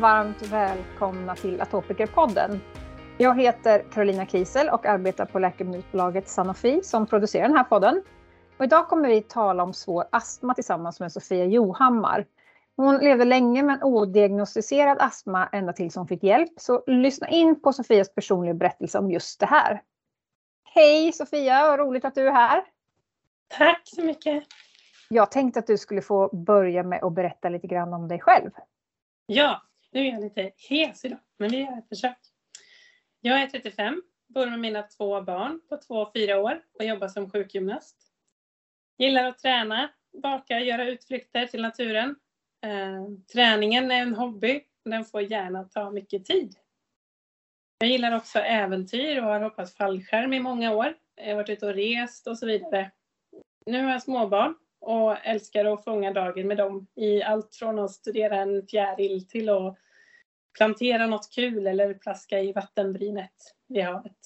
varmt välkomna till Atopikerpodden. Jag heter Carolina Kiesel och arbetar på läkemedelsbolaget Sanofi som producerar den här podden. Och idag kommer vi tala om svår astma tillsammans med Sofia Johammar. Hon levde länge med en odiagnostiserad astma ända tills hon fick hjälp. Så lyssna in på Sofias personliga berättelse om just det här. Hej Sofia, vad roligt att du är här. Tack så mycket. Jag tänkte att du skulle få börja med att berätta lite grann om dig själv. Ja, nu är jag lite hes idag, men vi gör ett försök. Jag är 35, bor med mina två barn på två och fyra år och jobbar som sjukgymnast. Gillar att träna, baka, göra utflykter till naturen. Eh, träningen är en hobby, den får gärna ta mycket tid. Jag gillar också äventyr och har hoppat fallskärm i många år. Jag har varit ute och rest och så vidare. Nu har jag småbarn och älskar att fånga dagen med dem i allt från att studera en fjäril till att plantera något kul eller plaska i vattenbrynet vid havet.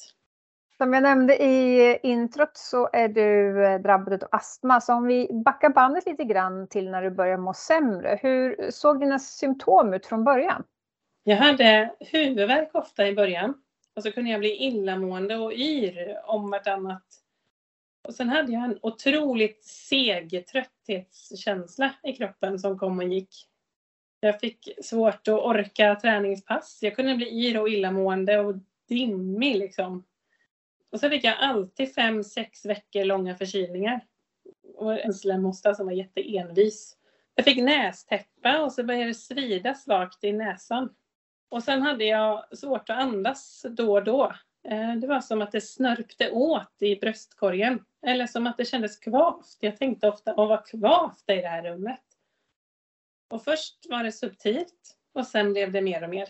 Som jag nämnde i introt så är du eh, drabbad av astma. Så om vi backar bandet lite grann till när du började må sämre. Hur såg dina symptom ut från början? Jag hade huvudvärk ofta i början och så kunde jag bli illamående och yr om vartannat och sen hade jag en otroligt seg trötthetskänsla i kroppen som kom och gick. Jag fick svårt att orka träningspass. Jag kunde bli yr och illamående och dimmig liksom. Och så fick jag alltid fem, sex veckor långa förkylningar. Och en slemhosta som var jätteenvis. Jag fick nästäppa och så började det svida svagt i näsan. Och sen hade jag svårt att andas då och då. Eh, det var som att det snörpte åt i bröstkorgen. Eller som att det kändes kvavt. Jag tänkte ofta, åh vad kvavt det är i det här rummet. Och först var det subtilt och sen blev det mer och mer.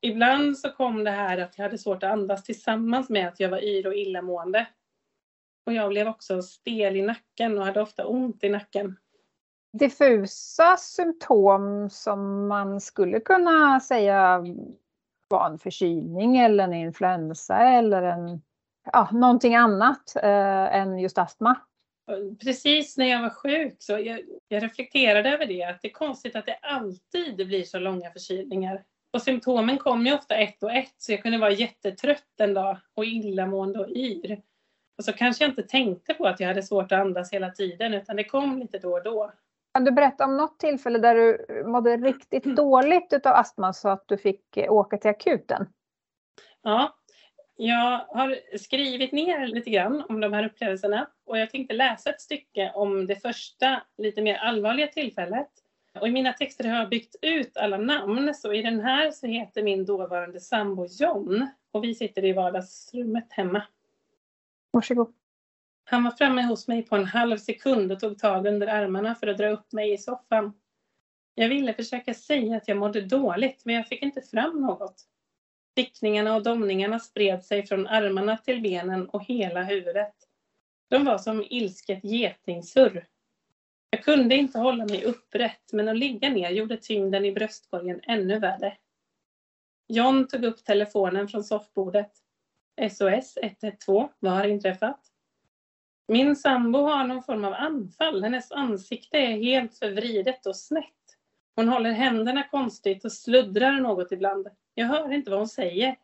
Ibland så kom det här att jag hade svårt att andas tillsammans med att jag var yr och illamående. Och jag blev också stel i nacken och hade ofta ont i nacken. Diffusa symptom som man skulle kunna säga var en förkylning eller en influensa eller en, ja, någonting annat eh, än just astma. Precis när jag var sjuk så jag, jag reflekterade över det, att det är konstigt att det alltid blir så långa förkylningar. Och symptomen kom ju ofta ett och ett, så jag kunde vara jättetrött en dag och illamående och yr. Och så kanske jag inte tänkte på att jag hade svårt att andas hela tiden, utan det kom lite då och då. Kan du berätta om något tillfälle där du mådde riktigt dåligt av astma så att du fick åka till akuten? Ja, jag har skrivit ner lite grann om de här upplevelserna och jag tänkte läsa ett stycke om det första lite mer allvarliga tillfället. Och i mina texter har jag byggt ut alla namn, så i den här så heter min dåvarande sambo John och vi sitter i vardagsrummet hemma. Varsågod. Han var framme hos mig på en halv sekund och tog tag under armarna för att dra upp mig i soffan. Jag ville försöka säga att jag mådde dåligt, men jag fick inte fram något. Stickningarna och domningarna spred sig från armarna till benen och hela huvudet. De var som ilsket getingsurr. Jag kunde inte hålla mig upprätt, men att ligga ner gjorde tyngden i bröstkorgen ännu värre. John tog upp telefonen från soffbordet. SOS 112, vad har inträffat? Min sambo har någon form av anfall. Hennes ansikte är helt förvridet och snett. Hon håller händerna konstigt och sluddrar något ibland. Jag hör inte vad hon säger.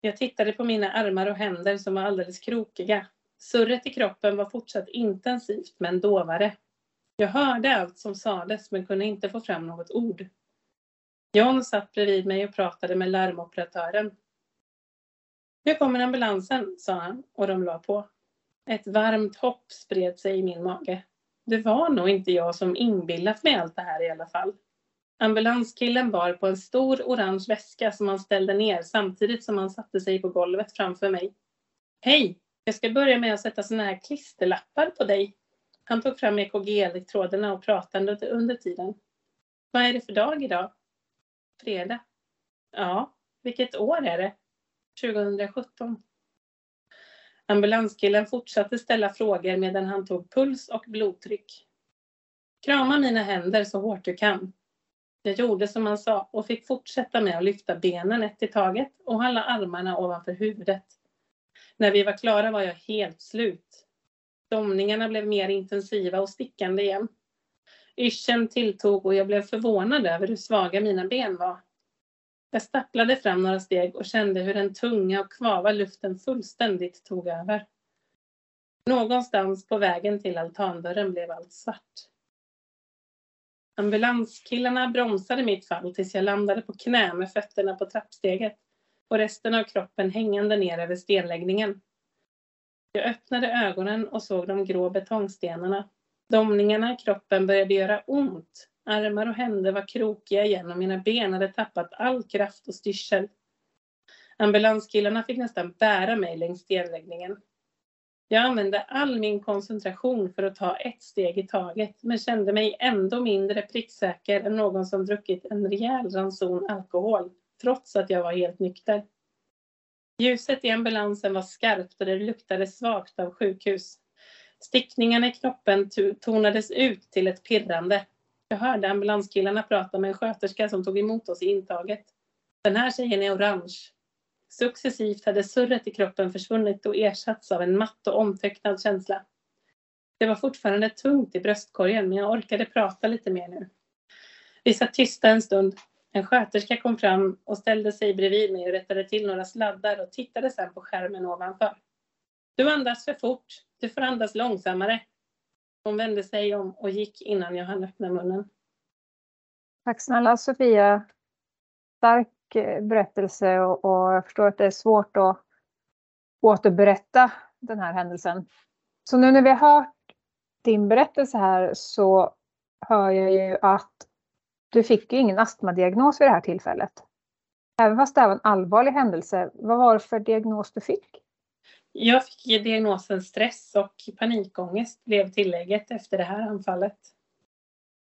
Jag tittade på mina armar och händer som var alldeles krokiga. Surret i kroppen var fortsatt intensivt men dovare. Jag hörde allt som sades men kunde inte få fram något ord. John satt bredvid mig och pratade med larmoperatören. Nu kommer ambulansen, sa han och de la på. Ett varmt hopp spred sig i min mage. Det var nog inte jag som inbillat mig allt det här i alla fall. Ambulanskillen bar på en stor orange väska som han ställde ner samtidigt som han satte sig på golvet framför mig. Hej! Jag ska börja med att sätta såna här klisterlappar på dig. Han tog fram EKG-elektroderna och pratade under tiden. Vad är det för dag idag? Fredag. Ja, vilket år är det? 2017. Ambulanskillen fortsatte ställa frågor medan han tog puls och blodtryck. Krama mina händer så hårt du kan. Jag gjorde som han sa och fick fortsätta med att lyfta benen ett i taget och hålla armarna ovanför huvudet. När vi var klara var jag helt slut. Domningarna blev mer intensiva och stickande igen. Yrseln tilltog och jag blev förvånad över hur svaga mina ben var. Jag stapplade fram några steg och kände hur den tunga och kvava luften fullständigt tog över. Någonstans på vägen till altandörren blev allt svart. Ambulanskillarna bromsade mitt fall tills jag landade på knä med fötterna på trappsteget och resten av kroppen hängande ner över stenläggningen. Jag öppnade ögonen och såg de grå betongstenarna. Domningarna i kroppen började göra ont. Armar och händer var krokiga igen och mina ben hade tappat all kraft och styrsel. Ambulanskillarna fick nästan bära mig längs stenläggningen. Jag använde all min koncentration för att ta ett steg i taget, men kände mig ändå mindre pricksäker än någon som druckit en rejäl ranson alkohol, trots att jag var helt nykter. Ljuset i ambulansen var skarpt och det luktade svagt av sjukhus. Stickningarna i knoppen tonades ut till ett pirrande. Jag hörde ambulanskillarna prata med en sköterska som tog emot oss i intaget. Den här tjejen är orange. Successivt hade surret i kroppen försvunnit och ersatts av en matt och omtöcknad känsla. Det var fortfarande tungt i bröstkorgen men jag orkade prata lite mer nu. Vi satt tysta en stund. En sköterska kom fram och ställde sig bredvid mig och rättade till några sladdar och tittade sedan på skärmen ovanför. Du andas för fort. Du får andas långsammare. Hon vände sig om och gick innan jag hann öppna munnen. Tack snälla Sofia. Stark Eh, berättelse och, och jag förstår att det är svårt att återberätta den här händelsen. Så nu när vi har hört din berättelse här så hör jag ju att du fick ju ingen astmadiagnos vid det här tillfället. Även fast det var en allvarlig händelse, vad var det för diagnos du fick? Jag fick diagnosen stress och panikångest blev tillägget efter det här anfallet.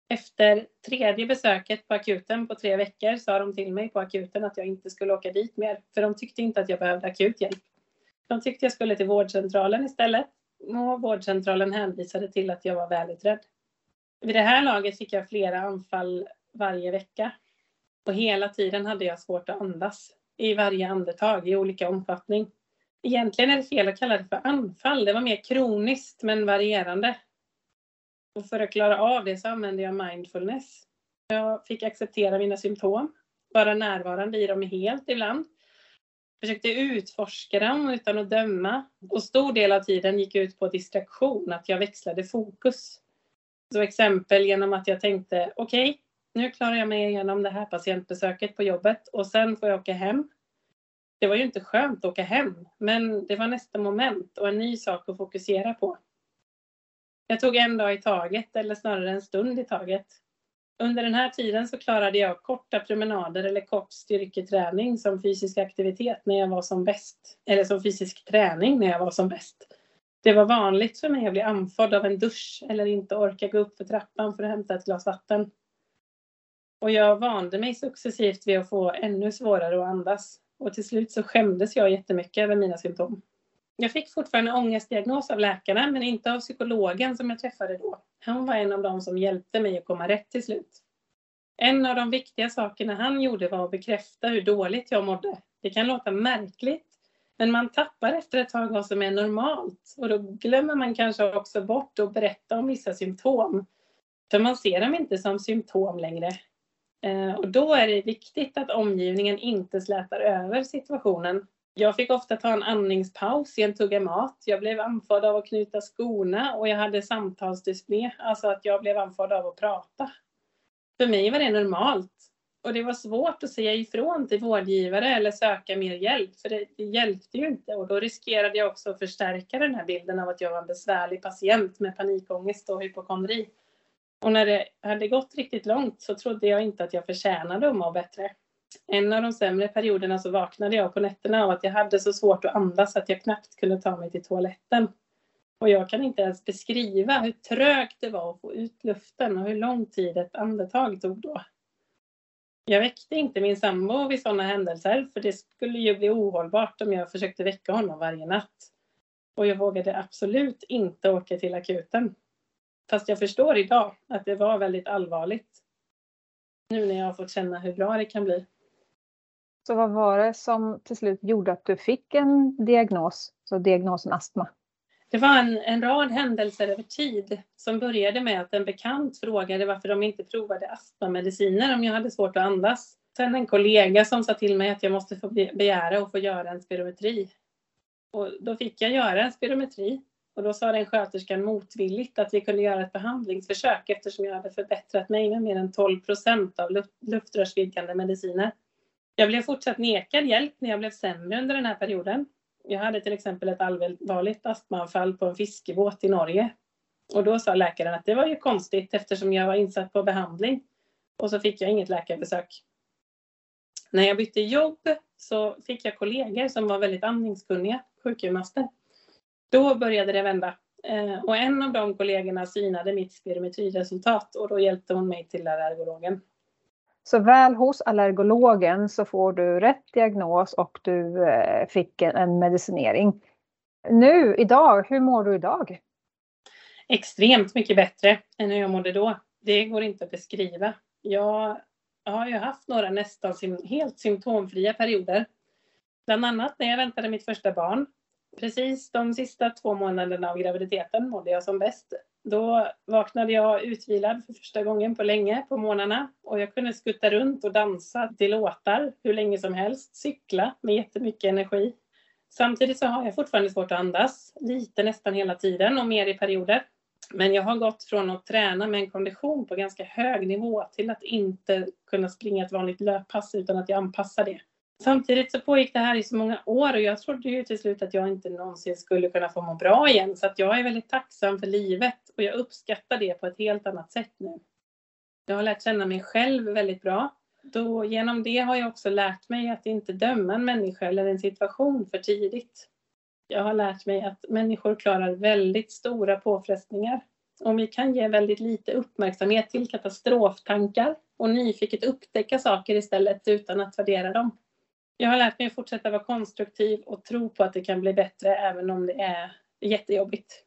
Efter tredje besöket på akuten på tre veckor sa de till mig på akuten att jag inte skulle åka dit mer, för de tyckte inte att jag behövde akut hjälp. De tyckte jag skulle till vårdcentralen istället och vårdcentralen hänvisade till att jag var välutredd. Vid det här laget fick jag flera anfall varje vecka och hela tiden hade jag svårt att andas i varje andetag i olika omfattning. Egentligen är det fel att kalla det för anfall. Det var mer kroniskt men varierande. Och för att klara av det så använde jag mindfulness. Jag fick acceptera mina symptom, vara närvarande i dem helt ibland. Försökte utforska dem utan att döma. Och stor del av tiden gick ut på distraktion, att jag växlade fokus. Så exempel genom att jag tänkte, okej, okay, nu klarar jag mig igenom det här patientbesöket på jobbet och sen får jag åka hem det var ju inte skönt att åka hem, men det var nästa moment och en ny sak att fokusera på. Jag tog en dag i taget, eller snarare en stund i taget. Under den här tiden så klarade jag korta promenader eller kort styrketräning som fysisk aktivitet när jag var som bäst. Eller som fysisk träning när jag var som bäst. Det var vanligt för mig att bli andfådd av en dusch eller inte orka gå upp för trappan för att hämta ett glas vatten. Och jag vande mig successivt vid att få ännu svårare att andas. Och till slut så skämdes jag jättemycket över mina symptom. Jag fick fortfarande ångestdiagnos av läkarna men inte av psykologen som jag träffade då. Han var en av dem som hjälpte mig att komma rätt till slut. En av de viktiga sakerna han gjorde var att bekräfta hur dåligt jag mådde. Det kan låta märkligt, men man tappar efter ett tag vad som är normalt och då glömmer man kanske också bort att berätta om vissa symptom. För man ser dem inte som symptom längre. Eh, och då är det viktigt att omgivningen inte slätar över situationen. Jag fick ofta ta en andningspaus i en tugga mat. Jag blev andfådd av att knyta skorna och jag hade samtalsdyspné, alltså att jag blev andfådd av att prata. För mig var det normalt. Och det var svårt att säga ifrån till vårdgivare eller söka mer hjälp, för det, det hjälpte ju inte. Och då riskerade jag också att förstärka den här bilden av att jag var en besvärlig patient med panikångest och hypokondri. Och när det hade gått riktigt långt så trodde jag inte att jag förtjänade att må bättre. En av de sämre perioderna så vaknade jag på nätterna av att jag hade så svårt att andas att jag knappt kunde ta mig till toaletten. Och jag kan inte ens beskriva hur trögt det var att få ut luften och hur lång tid ett andetag tog då. Jag väckte inte min sambo vid sådana händelser för det skulle ju bli ohållbart om jag försökte väcka honom varje natt. Och jag vågade absolut inte åka till akuten. Fast jag förstår idag att det var väldigt allvarligt. Nu när jag har fått känna hur bra det kan bli. Så vad var det som till slut gjorde att du fick en diagnos, så diagnosen astma? Det var en, en rad händelser över tid som började med att en bekant frågade varför de inte provade astmamediciner om jag hade svårt att andas. Sen en kollega som sa till mig att jag måste få begära och få göra en spirometri. Och då fick jag göra en spirometri och då sa den sköterskan motvilligt att vi kunde göra ett behandlingsförsök eftersom jag hade förbättrat mig med mer än 12 procent av luftrörsvidgande mediciner. Jag blev fortsatt nekad hjälp när jag blev sämre under den här perioden. Jag hade till exempel ett allvarligt astmaanfall på en fiskebåt i Norge. Och då sa läkaren att det var ju konstigt eftersom jag var insatt på behandling. Och så fick jag inget läkarbesök. När jag bytte jobb så fick jag kollegor som var väldigt andningskunniga, sjukgymnaster. Då började det vända. Eh, och en av de kollegorna synade mitt spirometriresultat och då hjälpte hon mig till allergologen. Så väl hos allergologen så får du rätt diagnos och du eh, fick en medicinering. Nu idag, hur mår du idag? Extremt mycket bättre än hur jag mådde då. Det går inte att beskriva. Jag har ju haft några nästan helt symptomfria perioder. Bland annat när jag väntade mitt första barn precis de sista två månaderna av graviditeten mådde jag som bäst. Då vaknade jag utvilad för första gången på länge på morgnarna och jag kunde skutta runt och dansa till låtar hur länge som helst, cykla med jättemycket energi. Samtidigt så har jag fortfarande svårt att andas, lite nästan hela tiden och mer i perioder. Men jag har gått från att träna med en kondition på ganska hög nivå till att inte kunna springa ett vanligt löppass utan att jag anpassar det. Samtidigt så pågick det här i så många år och jag trodde ju till slut att jag inte någonsin skulle kunna få må bra igen. Så att jag är väldigt tacksam för livet och jag uppskattar det på ett helt annat sätt nu. Jag har lärt känna mig själv väldigt bra. Då, genom det har jag också lärt mig att inte döma en människa eller en situation för tidigt. Jag har lärt mig att människor klarar väldigt stora påfrestningar. Om vi kan ge väldigt lite uppmärksamhet till katastroftankar och nyfiket upptäcka saker istället utan att värdera dem jag har lärt mig att fortsätta vara konstruktiv och tro på att det kan bli bättre även om det är jättejobbigt.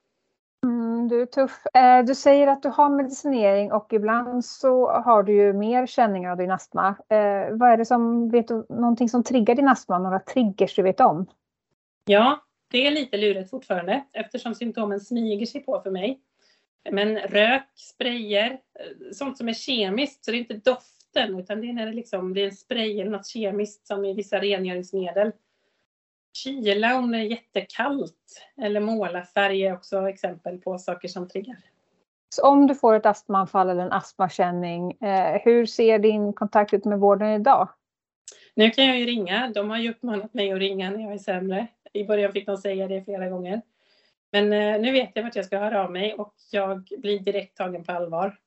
Mm, du är tuff. Eh, du säger att du har medicinering och ibland så har du ju mer känningar av din astma. Eh, vad är det som, vet du någonting som triggar din astma? Några triggers du vet om? Ja, det är lite lurigt fortfarande eftersom symptomen smyger sig på för mig. Men rök, sprayer, eh, sånt som är kemiskt, så det är inte doft luften utan det är när det liksom blir en spray eller något kemiskt som i vissa rengöringsmedel. Kyla om det är jättekallt eller målarfärg är också exempel på saker som triggar. Så om du får ett astmaanfall eller en astmakänning, eh, hur ser din kontakt ut med vården idag? Nu kan jag ju ringa. De har ju uppmanat mig att ringa när jag är sämre. I början fick de säga det flera gånger. Men eh, nu vet jag vart jag ska höra av mig och jag blir direkt tagen på allvar.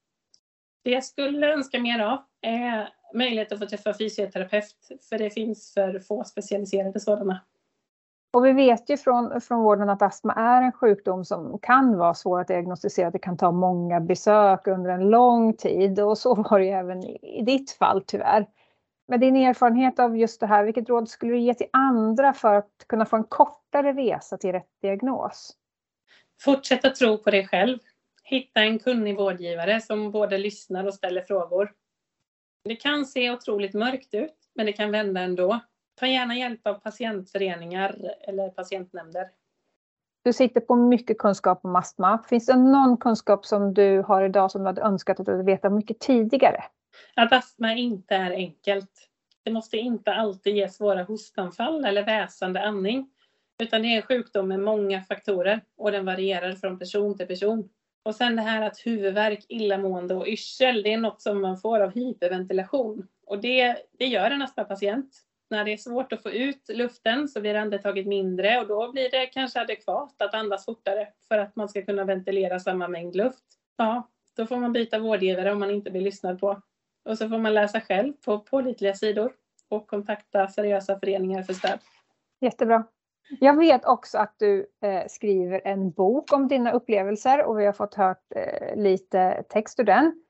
Det jag skulle önska mer av är möjlighet att få träffa fysioterapeut, för det finns för få specialiserade sådana. Och vi vet ju från, från vården att astma är en sjukdom som kan vara svår att diagnostisera. Det kan ta många besök under en lång tid och så var det ju även i ditt fall tyvärr. Med din erfarenhet av just det här, vilket råd skulle du ge till andra för att kunna få en kortare resa till rätt diagnos? Fortsätta tro på dig själv. Hitta en kunnig vårdgivare som både lyssnar och ställer frågor. Det kan se otroligt mörkt ut, men det kan vända ändå. Ta gärna hjälp av patientföreningar eller patientnämnder. Du sitter på mycket kunskap om astma. Finns det någon kunskap som du har idag som du hade önskat att du vetat mycket tidigare? Att astma inte är enkelt. Det måste inte alltid ge svåra hostanfall eller väsande andning, utan det är en sjukdom med många faktorer och den varierar från person till person. Och sen det här att huvudvärk, illamående och yrsel, det är något som man får av hyperventilation. Och det, det gör en astmapatient. När det är svårt att få ut luften så blir andetaget mindre och då blir det kanske adekvat att andas fortare för att man ska kunna ventilera samma mängd luft. Ja, då får man byta vårdgivare om man inte blir lyssnad på. Och så får man läsa själv på pålitliga sidor och kontakta seriösa föreningar för stöd. Jättebra. Jag vet också att du eh, skriver en bok om dina upplevelser och vi har fått hört eh, lite text ur den.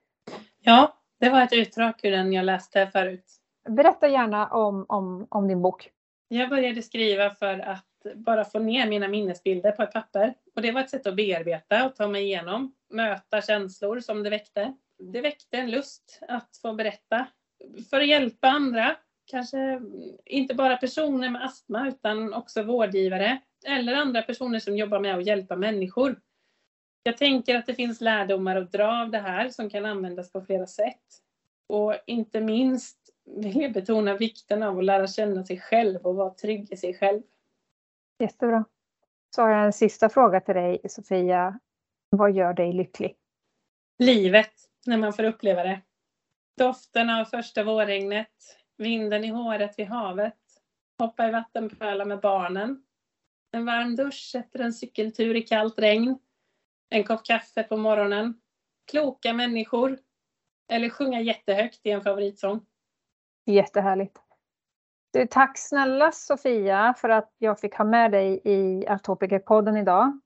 Ja, det var ett utdrag ur den jag läste förut. Berätta gärna om, om, om din bok. Jag började skriva för att bara få ner mina minnesbilder på ett papper. Och det var ett sätt att bearbeta och ta mig igenom, möta känslor som det väckte. Det väckte en lust att få berätta för att hjälpa andra kanske inte bara personer med astma utan också vårdgivare eller andra personer som jobbar med att hjälpa människor. Jag tänker att det finns lärdomar att dra av det här som kan användas på flera sätt. Och inte minst vill jag betona vikten av att lära känna sig själv och vara trygg i sig själv. Jättebra. Så har jag en sista fråga till dig Sofia. Vad gör dig lycklig? Livet, när man får uppleva det. Doften av första vårregnet, vinden i håret vid havet, hoppa i vattenpölar med barnen, en varm dusch efter en cykeltur i kallt regn, en kopp kaffe på morgonen, kloka människor eller sjunga jättehögt i en favoritsång. Jättehärligt. Du, tack snälla Sofia för att jag fick ha med dig i Atopikerpodden idag.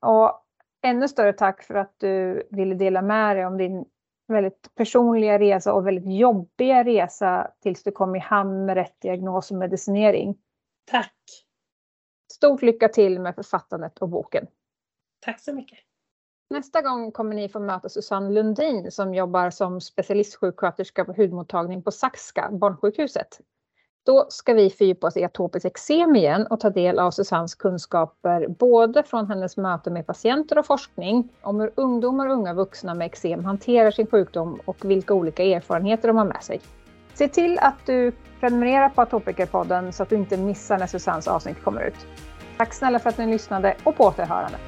Och ännu större tack för att du ville dela med dig om din väldigt personliga resa och väldigt jobbiga resa tills du kom i hamn med rätt diagnos och medicinering. Tack! Stort lycka till med författandet och boken. Tack så mycket. Nästa gång kommer ni få möta Susanne Lundin som jobbar som specialistsjuksköterska på hudmottagning på Saxka, barnsjukhuset. Då ska vi fördjupa oss i atopiskt eksem igen och ta del av Susannes kunskaper både från hennes möte med patienter och forskning om hur ungdomar och unga vuxna med eksem hanterar sin sjukdom och vilka olika erfarenheter de har med sig. Se till att du prenumererar på Atopikerpodden så att du inte missar när Susannes avsnitt kommer ut. Tack snälla för att ni lyssnade och på återhörande.